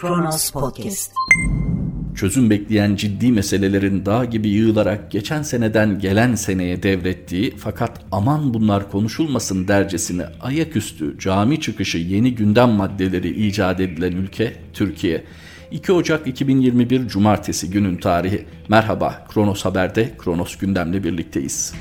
Kronos Podcast. Çözüm bekleyen ciddi meselelerin dağ gibi yığılarak geçen seneden gelen seneye devrettiği fakat aman bunlar konuşulmasın dercesine ayaküstü cami çıkışı yeni gündem maddeleri icat edilen ülke Türkiye. 2 Ocak 2021 Cumartesi günün tarihi. Merhaba Kronos Haber'de Kronos gündemle birlikteyiz.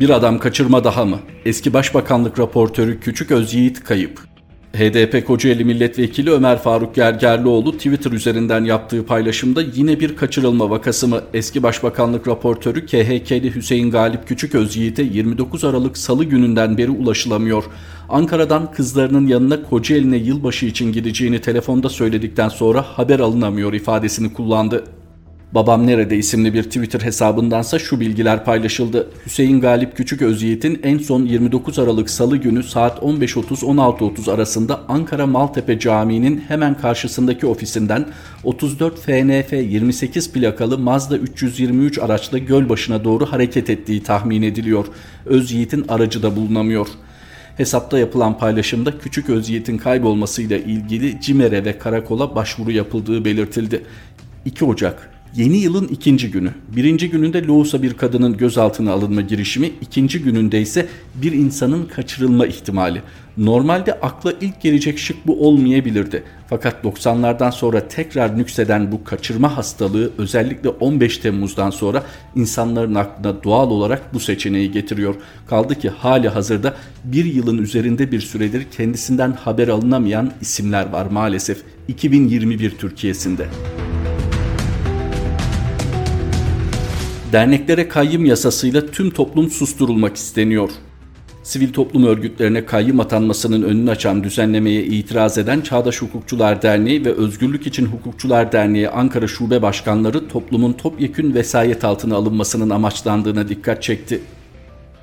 Bir adam kaçırma daha mı? Eski Başbakanlık raportörü Küçük Özyiğit kayıp. HDP Kocaeli Milletvekili Ömer Faruk Gergerlioğlu Twitter üzerinden yaptığı paylaşımda yine bir kaçırılma vakası mı? Eski Başbakanlık raportörü KHK'li Hüseyin Galip Küçük Özyiğit'e 29 Aralık Salı gününden beri ulaşılamıyor. Ankara'dan kızlarının yanına Kocaeli'ne yılbaşı için gideceğini telefonda söyledikten sonra haber alınamıyor ifadesini kullandı. Babam Nerede isimli bir Twitter hesabındansa şu bilgiler paylaşıldı. Hüseyin Galip Küçük Özyiğit'in en son 29 Aralık Salı günü saat 15.30-16.30 arasında Ankara Maltepe Camii'nin hemen karşısındaki ofisinden 34 FNF 28 plakalı Mazda 323 araçla Gölbaşı'na doğru hareket ettiği tahmin ediliyor. Özyiğit'in aracı da bulunamıyor. Hesapta yapılan paylaşımda Küçük Özyiğit'in kaybolmasıyla ilgili CİMER'e ve karakola başvuru yapıldığı belirtildi. 2 Ocak Yeni yılın ikinci günü. Birinci gününde Loğusa bir kadının gözaltına alınma girişimi, ikinci gününde ise bir insanın kaçırılma ihtimali. Normalde akla ilk gelecek şık bu olmayabilirdi. Fakat 90'lardan sonra tekrar nükseden bu kaçırma hastalığı özellikle 15 Temmuz'dan sonra insanların aklına doğal olarak bu seçeneği getiriyor. Kaldı ki hali hazırda bir yılın üzerinde bir süredir kendisinden haber alınamayan isimler var maalesef 2021 Türkiye'sinde. Derneklere kayyım yasasıyla tüm toplum susturulmak isteniyor. Sivil toplum örgütlerine kayyım atanmasının önünü açan düzenlemeye itiraz eden Çağdaş Hukukçular Derneği ve Özgürlük İçin Hukukçular Derneği Ankara Şube Başkanları toplumun topyekün vesayet altına alınmasının amaçlandığına dikkat çekti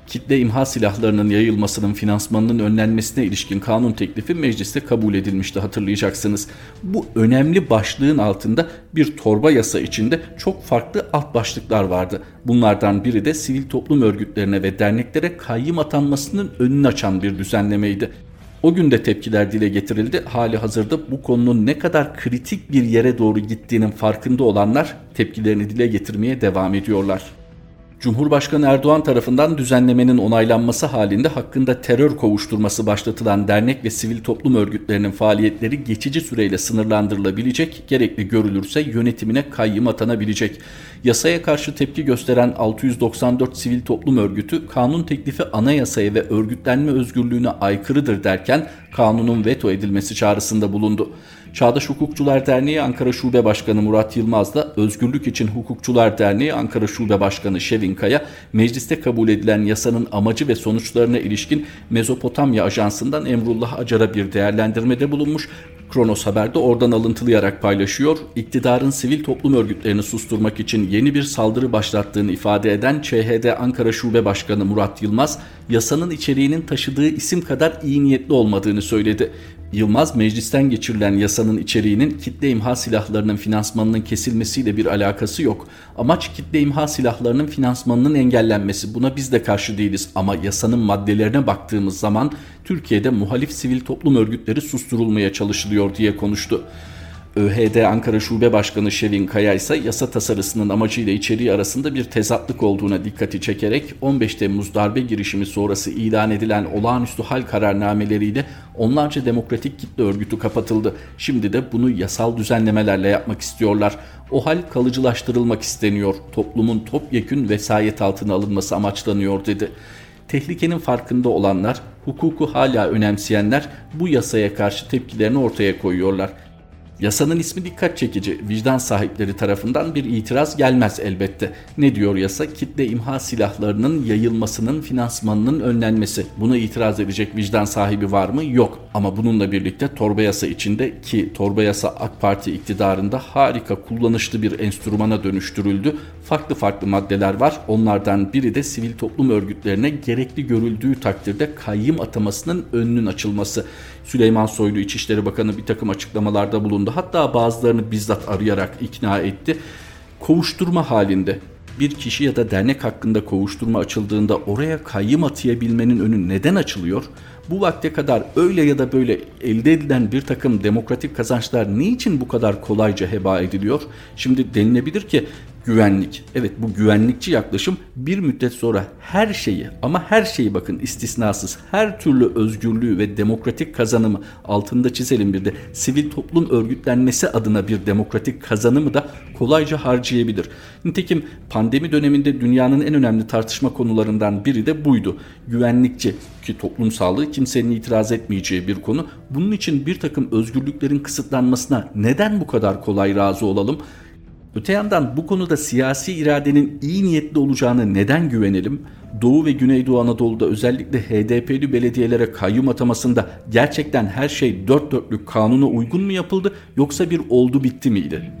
kitle imha silahlarının yayılmasının finansmanının önlenmesine ilişkin kanun teklifi mecliste kabul edilmişti hatırlayacaksınız. Bu önemli başlığın altında bir torba yasa içinde çok farklı alt başlıklar vardı. Bunlardan biri de sivil toplum örgütlerine ve derneklere kayyım atanmasının önünü açan bir düzenlemeydi. O gün de tepkiler dile getirildi. Hali hazırda bu konunun ne kadar kritik bir yere doğru gittiğinin farkında olanlar tepkilerini dile getirmeye devam ediyorlar. Cumhurbaşkanı Erdoğan tarafından düzenlemenin onaylanması halinde hakkında terör kovuşturması başlatılan dernek ve sivil toplum örgütlerinin faaliyetleri geçici süreyle sınırlandırılabilecek, gerekli görülürse yönetimine kayyım atanabilecek. Yasaya karşı tepki gösteren 694 sivil toplum örgütü kanun teklifi anayasaya ve örgütlenme özgürlüğüne aykırıdır derken kanunun veto edilmesi çağrısında bulundu. Çağdaş Hukukçular Derneği Ankara Şube Başkanı Murat Yılmaz da Özgürlük İçin Hukukçular Derneği Ankara Şube Başkanı Şevin Kaya mecliste kabul edilen yasanın amacı ve sonuçlarına ilişkin Mezopotamya Ajansı'ndan Emrullah Acar'a bir değerlendirmede bulunmuş. Kronos Haber'de oradan alıntılayarak paylaşıyor. İktidarın sivil toplum örgütlerini susturmak için yeni bir saldırı başlattığını ifade eden ÇHD Ankara Şube Başkanı Murat Yılmaz, yasanın içeriğinin taşıdığı isim kadar iyi niyetli olmadığını söyledi. Yılmaz meclisten geçirilen yasanın içeriğinin kitle imha silahlarının finansmanının kesilmesiyle bir alakası yok. Amaç kitle imha silahlarının finansmanının engellenmesi. Buna biz de karşı değiliz ama yasanın maddelerine baktığımız zaman Türkiye'de muhalif sivil toplum örgütleri susturulmaya çalışılıyor diye konuştu. ÖHD Ankara Şube Başkanı Şevin Kaya ise yasa tasarısının amacıyla içeriği arasında bir tezatlık olduğuna dikkati çekerek 15 Temmuz darbe girişimi sonrası ilan edilen olağanüstü hal kararnameleriyle onlarca demokratik kitle örgütü kapatıldı. Şimdi de bunu yasal düzenlemelerle yapmak istiyorlar. O hal kalıcılaştırılmak isteniyor. Toplumun topyekün vesayet altına alınması amaçlanıyor dedi. Tehlikenin farkında olanlar, hukuku hala önemseyenler bu yasaya karşı tepkilerini ortaya koyuyorlar. Yasanın ismi dikkat çekici. Vicdan sahipleri tarafından bir itiraz gelmez elbette. Ne diyor yasa? Kitle imha silahlarının yayılmasının finansmanının önlenmesi. Buna itiraz edecek vicdan sahibi var mı? Yok. Ama bununla birlikte torba yasa içinde ki torba yasa AK Parti iktidarında harika kullanışlı bir enstrümana dönüştürüldü. Farklı farklı maddeler var. Onlardan biri de sivil toplum örgütlerine gerekli görüldüğü takdirde kayyım atamasının önünün açılması. Süleyman Soylu İçişleri Bakanı bir takım açıklamalarda bulundu. Hatta bazılarını bizzat arayarak ikna etti. Kovuşturma halinde bir kişi ya da dernek hakkında kovuşturma açıldığında oraya kayyım atayabilmenin önü neden açılıyor? Bu vakte kadar öyle ya da böyle elde edilen bir takım demokratik kazançlar niçin bu kadar kolayca heba ediliyor? Şimdi denilebilir ki güvenlik. Evet bu güvenlikçi yaklaşım bir müddet sonra her şeyi ama her şeyi bakın istisnasız her türlü özgürlüğü ve demokratik kazanımı altında çizelim bir de sivil toplum örgütlenmesi adına bir demokratik kazanımı da kolayca harcayabilir. Nitekim pandemi döneminde dünyanın en önemli tartışma konularından biri de buydu. Güvenlikçi ki toplum sağlığı kimsenin itiraz etmeyeceği bir konu. Bunun için bir takım özgürlüklerin kısıtlanmasına neden bu kadar kolay razı olalım? Öte yandan bu konuda siyasi iradenin iyi niyetli olacağını neden güvenelim? Doğu ve Güneydoğu Anadolu'da özellikle HDP'li belediyelere kayyum atamasında gerçekten her şey dört dörtlük kanuna uygun mu yapıldı yoksa bir oldu bitti miydi?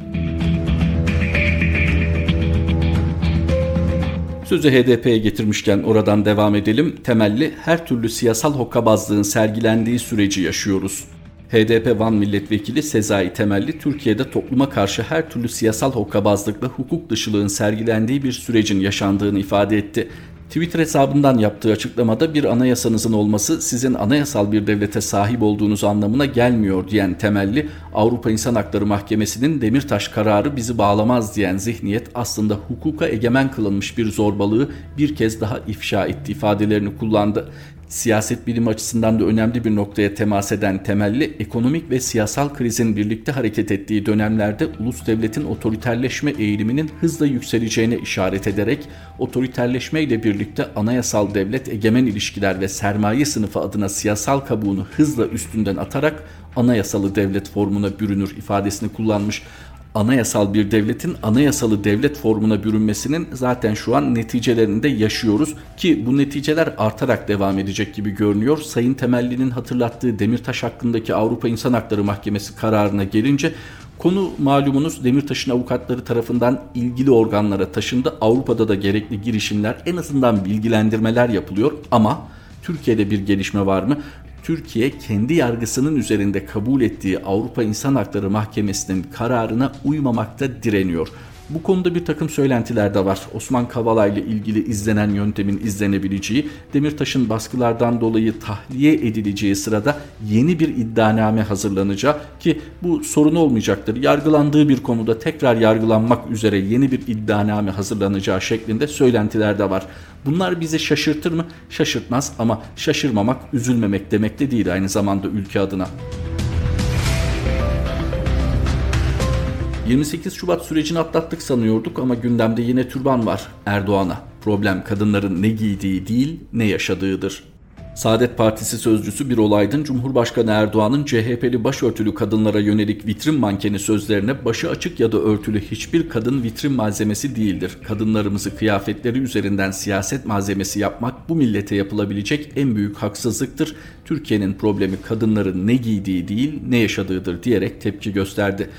Sözü HDP'ye getirmişken oradan devam edelim. Temelli her türlü siyasal hokkabazlığın sergilendiği süreci yaşıyoruz. HDP Van Milletvekili Sezai Temelli Türkiye'de topluma karşı her türlü siyasal hokkabazlıkla hukuk dışılığın sergilendiği bir sürecin yaşandığını ifade etti. Twitter hesabından yaptığı açıklamada bir anayasanızın olması sizin anayasal bir devlete sahip olduğunuz anlamına gelmiyor diyen temelli Avrupa İnsan Hakları Mahkemesi'nin Demirtaş kararı bizi bağlamaz diyen zihniyet aslında hukuka egemen kılınmış bir zorbalığı bir kez daha ifşa etti ifadelerini kullandı siyaset bilimi açısından da önemli bir noktaya temas eden temelli ekonomik ve siyasal krizin birlikte hareket ettiği dönemlerde ulus devletin otoriterleşme eğiliminin hızla yükseleceğine işaret ederek otoriterleşme ile birlikte anayasal devlet egemen ilişkiler ve sermaye sınıfı adına siyasal kabuğunu hızla üstünden atarak anayasalı devlet formuna bürünür ifadesini kullanmış anayasal bir devletin anayasalı devlet formuna bürünmesinin zaten şu an neticelerinde yaşıyoruz ki bu neticeler artarak devam edecek gibi görünüyor. Sayın Temelli'nin hatırlattığı Demirtaş hakkındaki Avrupa İnsan Hakları Mahkemesi kararına gelince Konu malumunuz Demirtaş'ın avukatları tarafından ilgili organlara taşındı. Avrupa'da da gerekli girişimler en azından bilgilendirmeler yapılıyor ama Türkiye'de bir gelişme var mı? Türkiye kendi yargısının üzerinde kabul ettiği Avrupa İnsan Hakları Mahkemesi'nin kararına uymamakta direniyor. Bu konuda bir takım söylentiler de var. Osman Kavala ile ilgili izlenen yöntemin izlenebileceği, Demirtaş'ın baskılardan dolayı tahliye edileceği sırada yeni bir iddianame hazırlanacağı ki bu sorun olmayacaktır. Yargılandığı bir konuda tekrar yargılanmak üzere yeni bir iddianame hazırlanacağı şeklinde söylentiler de var. Bunlar bizi şaşırtır mı? Şaşırtmaz ama şaşırmamak, üzülmemek demek de değil aynı zamanda ülke adına. 28 Şubat sürecini atlattık sanıyorduk ama gündemde yine türban var Erdoğan'a. Problem kadınların ne giydiği değil ne yaşadığıdır. Saadet Partisi sözcüsü bir olaydın Cumhurbaşkanı Erdoğan'ın CHP'li başörtülü kadınlara yönelik vitrin mankeni sözlerine başı açık ya da örtülü hiçbir kadın vitrin malzemesi değildir. Kadınlarımızı kıyafetleri üzerinden siyaset malzemesi yapmak bu millete yapılabilecek en büyük haksızlıktır. Türkiye'nin problemi kadınların ne giydiği değil ne yaşadığıdır diyerek tepki gösterdi.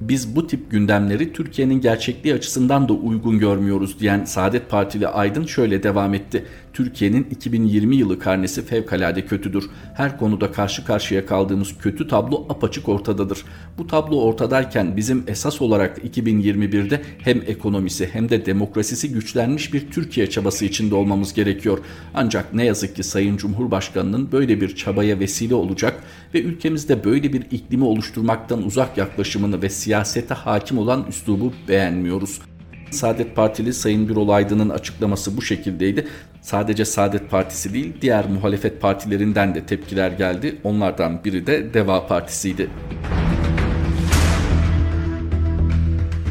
Biz bu tip gündemleri Türkiye'nin gerçekliği açısından da uygun görmüyoruz diyen Saadet Partili Aydın şöyle devam etti. Türkiye'nin 2020 yılı karnesi fevkalade kötüdür. Her konuda karşı karşıya kaldığımız kötü tablo apaçık ortadadır. Bu tablo ortadayken bizim esas olarak 2021'de hem ekonomisi hem de demokrasisi güçlenmiş bir Türkiye çabası içinde olmamız gerekiyor. Ancak ne yazık ki Sayın Cumhurbaşkanı'nın böyle bir çabaya vesile olacak ve ülkemizde böyle bir iklimi oluşturmaktan uzak yaklaşımını ve siyasete hakim olan üslubu beğenmiyoruz. Saadet Partili Sayın Birol Aydın'ın açıklaması bu şekildeydi. Sadece Saadet Partisi değil diğer muhalefet partilerinden de tepkiler geldi. Onlardan biri de Deva Partisi'ydi.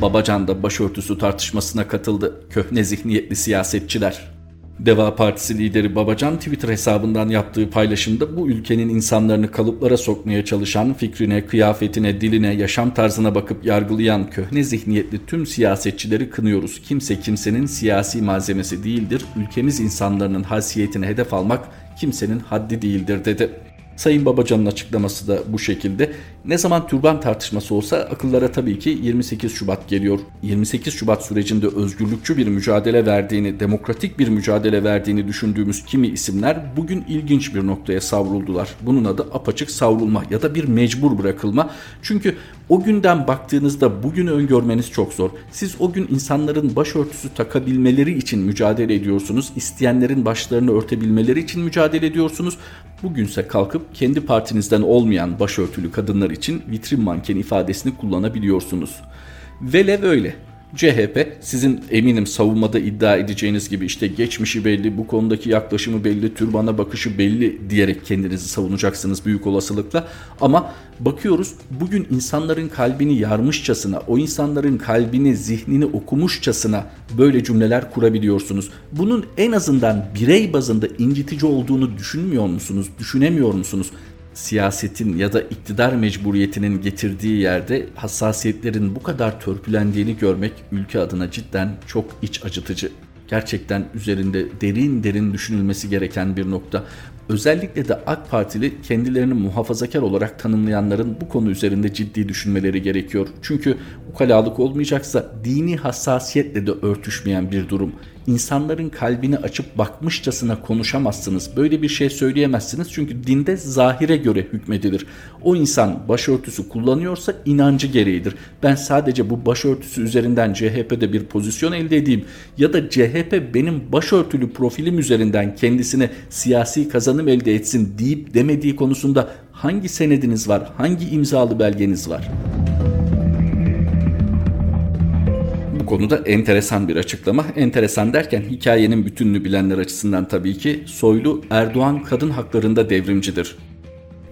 Babacan da başörtüsü tartışmasına katıldı. Köhne zihniyetli siyasetçiler. Deva Partisi lideri Babacan Twitter hesabından yaptığı paylaşımda bu ülkenin insanlarını kalıplara sokmaya çalışan, fikrine, kıyafetine, diline, yaşam tarzına bakıp yargılayan köhne zihniyetli tüm siyasetçileri kınıyoruz. Kimse kimsenin siyasi malzemesi değildir. Ülkemiz insanlarının hasiyetine hedef almak kimsenin haddi değildir dedi. Sayın Babacan'ın açıklaması da bu şekilde. Ne zaman türban tartışması olsa akıllara tabii ki 28 Şubat geliyor. 28 Şubat sürecinde özgürlükçü bir mücadele verdiğini, demokratik bir mücadele verdiğini düşündüğümüz kimi isimler bugün ilginç bir noktaya savruldular. Bunun adı apaçık savrulma ya da bir mecbur bırakılma. Çünkü o günden baktığınızda bugünü öngörmeniz çok zor. Siz o gün insanların başörtüsü takabilmeleri için mücadele ediyorsunuz. İsteyenlerin başlarını örtebilmeleri için mücadele ediyorsunuz. Bugünse kalkıp kendi partinizden olmayan başörtülü kadınlar için vitrin manken ifadesini kullanabiliyorsunuz. Velev öyle. CHP sizin eminim savunmada iddia edeceğiniz gibi işte geçmişi belli, bu konudaki yaklaşımı belli, türbana bakışı belli diyerek kendinizi savunacaksınız büyük olasılıkla. Ama bakıyoruz bugün insanların kalbini yarmışçasına, o insanların kalbini, zihnini okumuşçasına böyle cümleler kurabiliyorsunuz. Bunun en azından birey bazında incitici olduğunu düşünmüyor musunuz, düşünemiyor musunuz? Siyasetin ya da iktidar mecburiyetinin getirdiği yerde hassasiyetlerin bu kadar törpülendiğini görmek ülke adına cidden çok iç acıtıcı. Gerçekten üzerinde derin derin düşünülmesi gereken bir nokta. Özellikle de AK Partili kendilerini muhafazakar olarak tanımlayanların bu konu üzerinde ciddi düşünmeleri gerekiyor. Çünkü ukalalık olmayacaksa dini hassasiyetle de örtüşmeyen bir durum. İnsanların kalbini açıp bakmışçasına konuşamazsınız. Böyle bir şey söyleyemezsiniz çünkü dinde zahire göre hükmedilir. O insan başörtüsü kullanıyorsa inancı gereğidir. Ben sadece bu başörtüsü üzerinden CHP'de bir pozisyon elde edeyim ya da CHP benim başörtülü profilim üzerinden kendisine siyasi kazanım elde etsin deyip demediği konusunda hangi senediniz var, hangi imzalı belgeniz var?'' Bu konuda enteresan bir açıklama. Enteresan derken hikayenin bütününü bilenler açısından tabii ki Soylu Erdoğan kadın haklarında devrimcidir.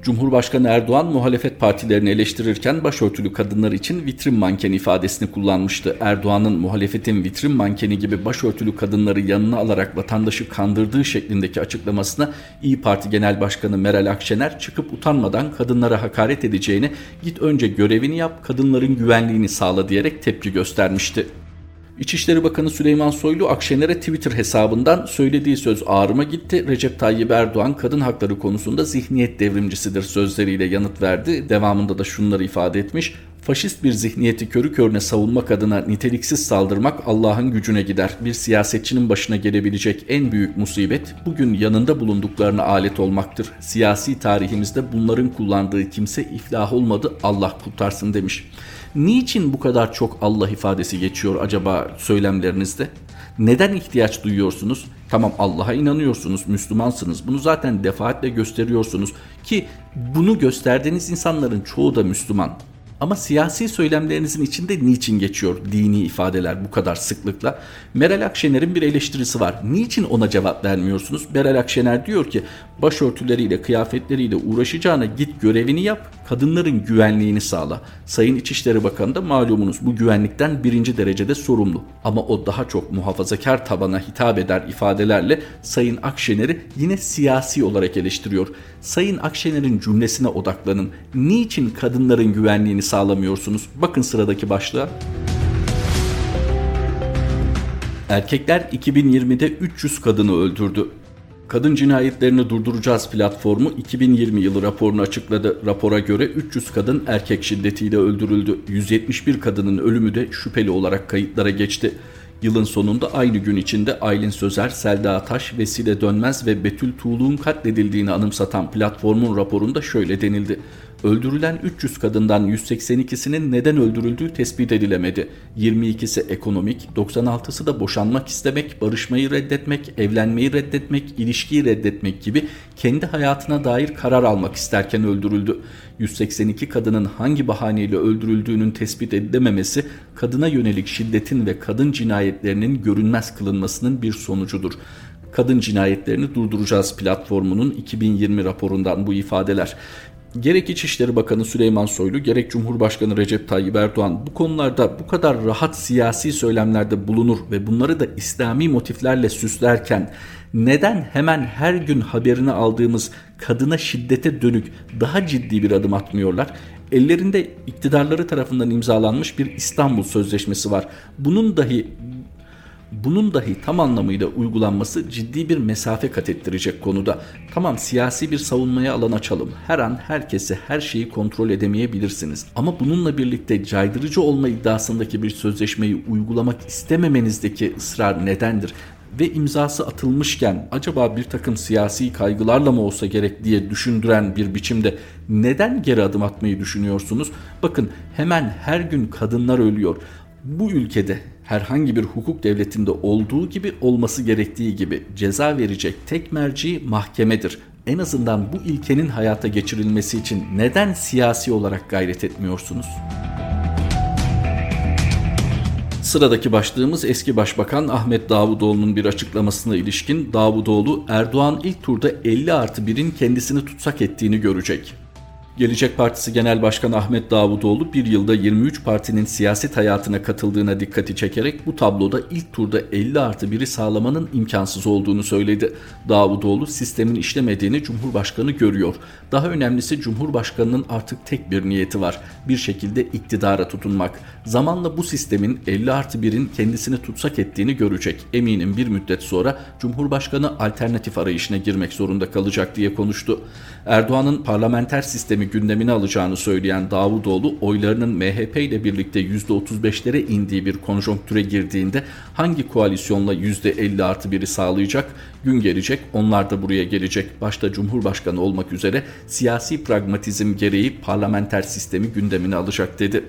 Cumhurbaşkanı Erdoğan muhalefet partilerini eleştirirken başörtülü kadınlar için vitrin mankeni ifadesini kullanmıştı. Erdoğan'ın muhalefetin vitrin mankeni gibi başörtülü kadınları yanına alarak vatandaşı kandırdığı şeklindeki açıklamasına İyi Parti Genel Başkanı Meral Akşener çıkıp utanmadan kadınlara hakaret edeceğini git önce görevini yap kadınların güvenliğini sağla diyerek tepki göstermişti. İçişleri Bakanı Süleyman Soylu Akşener'e Twitter hesabından söylediği söz ağrıma gitti. Recep Tayyip Erdoğan kadın hakları konusunda zihniyet devrimcisidir sözleriyle yanıt verdi. Devamında da şunları ifade etmiş. Faşist bir zihniyeti körü körüne savunmak adına niteliksiz saldırmak Allah'ın gücüne gider. Bir siyasetçinin başına gelebilecek en büyük musibet bugün yanında bulunduklarına alet olmaktır. Siyasi tarihimizde bunların kullandığı kimse iflah olmadı Allah kurtarsın demiş. Niçin bu kadar çok Allah ifadesi geçiyor acaba söylemlerinizde? Neden ihtiyaç duyuyorsunuz? Tamam Allah'a inanıyorsunuz, Müslümansınız. Bunu zaten defaatle gösteriyorsunuz ki bunu gösterdiğiniz insanların çoğu da Müslüman. Ama siyasi söylemlerinizin içinde niçin geçiyor dini ifadeler bu kadar sıklıkla? Meral Akşener'in bir eleştirisi var. Niçin ona cevap vermiyorsunuz? Meral Akşener diyor ki başörtüleriyle, kıyafetleriyle uğraşacağına git görevini yap, kadınların güvenliğini sağla. Sayın İçişleri Bakanı da malumunuz bu güvenlikten birinci derecede sorumlu. Ama o daha çok muhafazakar tabana hitap eder ifadelerle Sayın Akşener'i yine siyasi olarak eleştiriyor. Sayın Akşener'in cümlesine odaklanın. Niçin kadınların güvenliğini sağlamıyorsunuz? Bakın sıradaki başlığa. Erkekler 2020'de 300 kadını öldürdü. Kadın cinayetlerini durduracağız platformu 2020 yılı raporunu açıkladı. Rapora göre 300 kadın erkek şiddetiyle öldürüldü. 171 kadının ölümü de şüpheli olarak kayıtlara geçti. Yılın sonunda aynı gün içinde Aylin Sözer, Selda Taş, Vesile Dönmez ve Betül Tuğlu'nun katledildiğini anımsatan platformun raporunda şöyle denildi. Öldürülen 300 kadından 182'sinin neden öldürüldüğü tespit edilemedi. 22'si ekonomik, 96'sı da boşanmak istemek, barışmayı reddetmek, evlenmeyi reddetmek, ilişkiyi reddetmek gibi kendi hayatına dair karar almak isterken öldürüldü. 182 kadının hangi bahaneyle öldürüldüğünün tespit edilememesi kadına yönelik şiddetin ve kadın cinayetlerinin görünmez kılınmasının bir sonucudur kadın cinayetlerini durduracağız platformunun 2020 raporundan bu ifadeler. Gerek İçişleri Bakanı Süleyman Soylu gerek Cumhurbaşkanı Recep Tayyip Erdoğan bu konularda bu kadar rahat siyasi söylemlerde bulunur ve bunları da İslami motiflerle süslerken neden hemen her gün haberini aldığımız kadına şiddete dönük daha ciddi bir adım atmıyorlar? Ellerinde iktidarları tarafından imzalanmış bir İstanbul Sözleşmesi var. Bunun dahi bunun dahi tam anlamıyla uygulanması ciddi bir mesafe kat ettirecek konuda. Tamam siyasi bir savunmaya alan açalım. Her an herkesi her şeyi kontrol edemeyebilirsiniz. Ama bununla birlikte caydırıcı olma iddiasındaki bir sözleşmeyi uygulamak istememenizdeki ısrar nedendir? ve imzası atılmışken acaba bir takım siyasi kaygılarla mı olsa gerek diye düşündüren bir biçimde neden geri adım atmayı düşünüyorsunuz? Bakın hemen her gün kadınlar ölüyor. Bu ülkede herhangi bir hukuk devletinde olduğu gibi olması gerektiği gibi ceza verecek tek merci mahkemedir. En azından bu ilkenin hayata geçirilmesi için neden siyasi olarak gayret etmiyorsunuz? Sıradaki başlığımız eski başbakan Ahmet Davutoğlu'nun bir açıklamasına ilişkin Davutoğlu Erdoğan ilk turda 50 artı 1'in kendisini tutsak ettiğini görecek. Gelecek Partisi Genel Başkanı Ahmet Davutoğlu bir yılda 23 partinin siyaset hayatına katıldığına dikkati çekerek bu tabloda ilk turda 50 artı 1'i sağlamanın imkansız olduğunu söyledi. Davutoğlu sistemin işlemediğini Cumhurbaşkanı görüyor. Daha önemlisi Cumhurbaşkanının artık tek bir niyeti var. Bir şekilde iktidara tutunmak. Zamanla bu sistemin 50 artı 1'in kendisini tutsak ettiğini görecek. Eminim bir müddet sonra Cumhurbaşkanı alternatif arayışına girmek zorunda kalacak diye konuştu. Erdoğan'ın parlamenter sistemi sistemi gündemine alacağını söyleyen Davutoğlu oylarının MHP ile birlikte %35'lere indiği bir konjonktüre girdiğinde hangi koalisyonla %50 artı biri sağlayacak? Gün gelecek onlar da buraya gelecek. Başta Cumhurbaşkanı olmak üzere siyasi pragmatizm gereği parlamenter sistemi gündemine alacak dedi.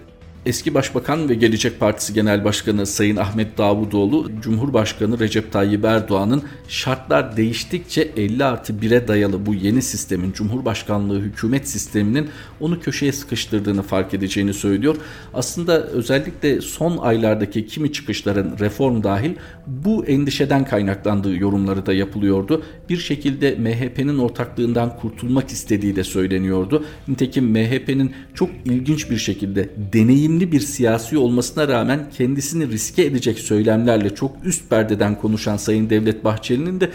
Eski Başbakan ve Gelecek Partisi Genel Başkanı Sayın Ahmet Davutoğlu, Cumhurbaşkanı Recep Tayyip Erdoğan'ın şartlar değiştikçe 50 artı 1'e dayalı bu yeni sistemin, Cumhurbaşkanlığı hükümet sisteminin onu köşeye sıkıştırdığını fark edeceğini söylüyor. Aslında özellikle son aylardaki kimi çıkışların reform dahil bu endişeden kaynaklandığı yorumları da yapılıyordu. Bir şekilde MHP'nin ortaklığından kurtulmak istediği de söyleniyordu. Nitekim MHP'nin çok ilginç bir şekilde deneyim deneyimli bir siyasi olmasına rağmen kendisini riske edecek söylemlerle çok üst perdeden konuşan Sayın Devlet Bahçeli'nin de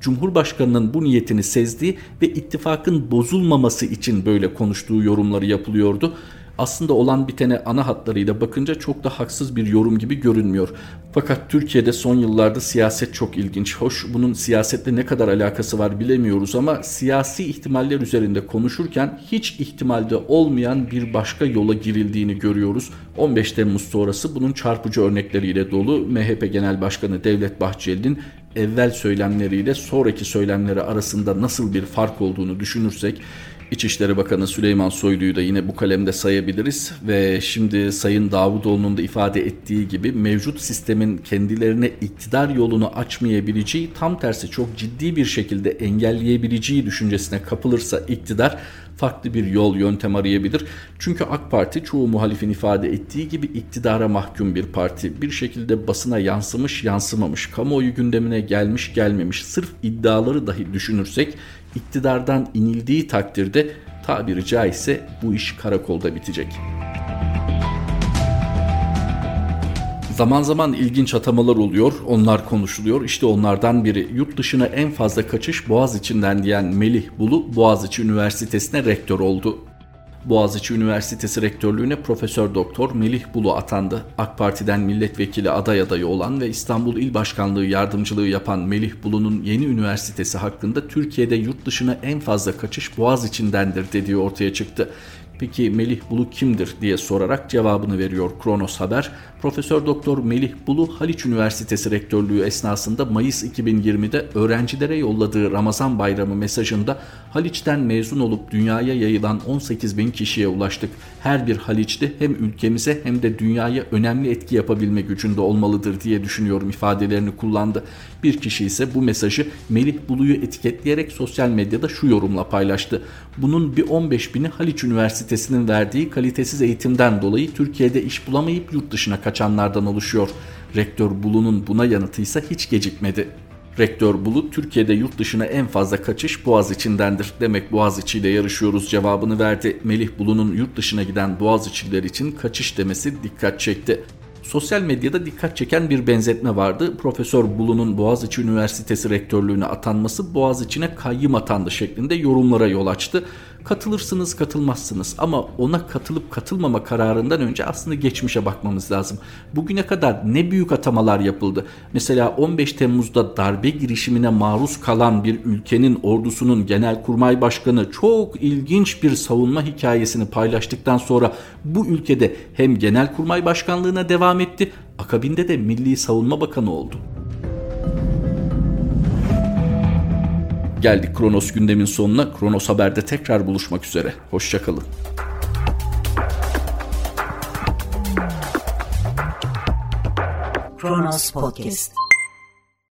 Cumhurbaşkanının bu niyetini sezdiği ve ittifakın bozulmaması için böyle konuştuğu yorumları yapılıyordu aslında olan bitene ana hatlarıyla bakınca çok da haksız bir yorum gibi görünmüyor. Fakat Türkiye'de son yıllarda siyaset çok ilginç. Hoş bunun siyasetle ne kadar alakası var bilemiyoruz ama siyasi ihtimaller üzerinde konuşurken hiç ihtimalde olmayan bir başka yola girildiğini görüyoruz. 15 Temmuz sonrası bunun çarpıcı örnekleriyle dolu MHP Genel Başkanı Devlet Bahçeli'nin evvel söylemleriyle sonraki söylemleri arasında nasıl bir fark olduğunu düşünürsek İçişleri Bakanı Süleyman Soylu'yu da yine bu kalemde sayabiliriz ve şimdi Sayın Davutoğlu'nun da ifade ettiği gibi mevcut sistemin kendilerine iktidar yolunu açmayabileceği tam tersi çok ciddi bir şekilde engelleyebileceği düşüncesine kapılırsa iktidar farklı bir yol yöntem arayabilir. Çünkü AK Parti çoğu muhalifin ifade ettiği gibi iktidara mahkum bir parti. Bir şekilde basına yansımış yansımamış, kamuoyu gündemine gelmiş gelmemiş sırf iddiaları dahi düşünürsek iktidardan inildiği takdirde tabiri caizse bu iş karakolda bitecek. Zaman zaman ilginç atamalar oluyor, onlar konuşuluyor. İşte onlardan biri yurt dışına en fazla kaçış Boğaz içinden diyen Melih Bulu Boğaziçi Üniversitesi'ne rektör oldu. Boğaziçi Üniversitesi Rektörlüğüne Profesör Doktor Melih Bulu atandı. AK Parti'den milletvekili aday adayı olan ve İstanbul İl Başkanlığı yardımcılığı yapan Melih Bulu'nun yeni üniversitesi hakkında Türkiye'de yurt dışına en fazla kaçış Boğaziçi'ndendir dediği ortaya çıktı. Peki Melih Bulu kimdir diye sorarak cevabını veriyor Kronos Haber. Profesör Doktor Melih Bulu Haliç Üniversitesi Rektörlüğü esnasında Mayıs 2020'de öğrencilere yolladığı Ramazan Bayramı mesajında Haliç'ten mezun olup dünyaya yayılan 18 bin kişiye ulaştık. Her bir Haliçli hem ülkemize hem de dünyaya önemli etki yapabilme gücünde olmalıdır diye düşünüyorum ifadelerini kullandı. Bir kişi ise bu mesajı Melih Bulu'yu etiketleyerek sosyal medyada şu yorumla paylaştı. Bunun bir 15 bini Haliç Üniversitesi'nin verdiği kalitesiz eğitimden dolayı Türkiye'de iş bulamayıp yurt dışına kaçanlardan oluşuyor. Rektör Bulu'nun buna yanıtı ise hiç gecikmedi. Rektör Bulu Türkiye'de yurt dışına en fazla kaçış Boğaz içindendir. Demek Boğaz içiyle yarışıyoruz cevabını verdi. Melih Bulu'nun yurt dışına giden Boğaz içiler için kaçış demesi dikkat çekti. Sosyal medyada dikkat çeken bir benzetme vardı. Profesör Bulu'nun Boğaziçi Üniversitesi rektörlüğüne atanması Boğaziçi'ne kayyım atandı şeklinde yorumlara yol açtı. Katılırsınız, katılmazsınız ama ona katılıp katılmama kararından önce aslında geçmişe bakmamız lazım. Bugüne kadar ne büyük atamalar yapıldı. Mesela 15 Temmuz'da darbe girişimine maruz kalan bir ülkenin ordusunun genelkurmay başkanı çok ilginç bir savunma hikayesini paylaştıktan sonra bu ülkede hem genelkurmay başkanlığına devam etti, akabinde de Milli Savunma Bakanı oldu. Geldik Kronos gündemin sonuna. Kronos Haber'de tekrar buluşmak üzere. Hoşçakalın. Kronos Podcast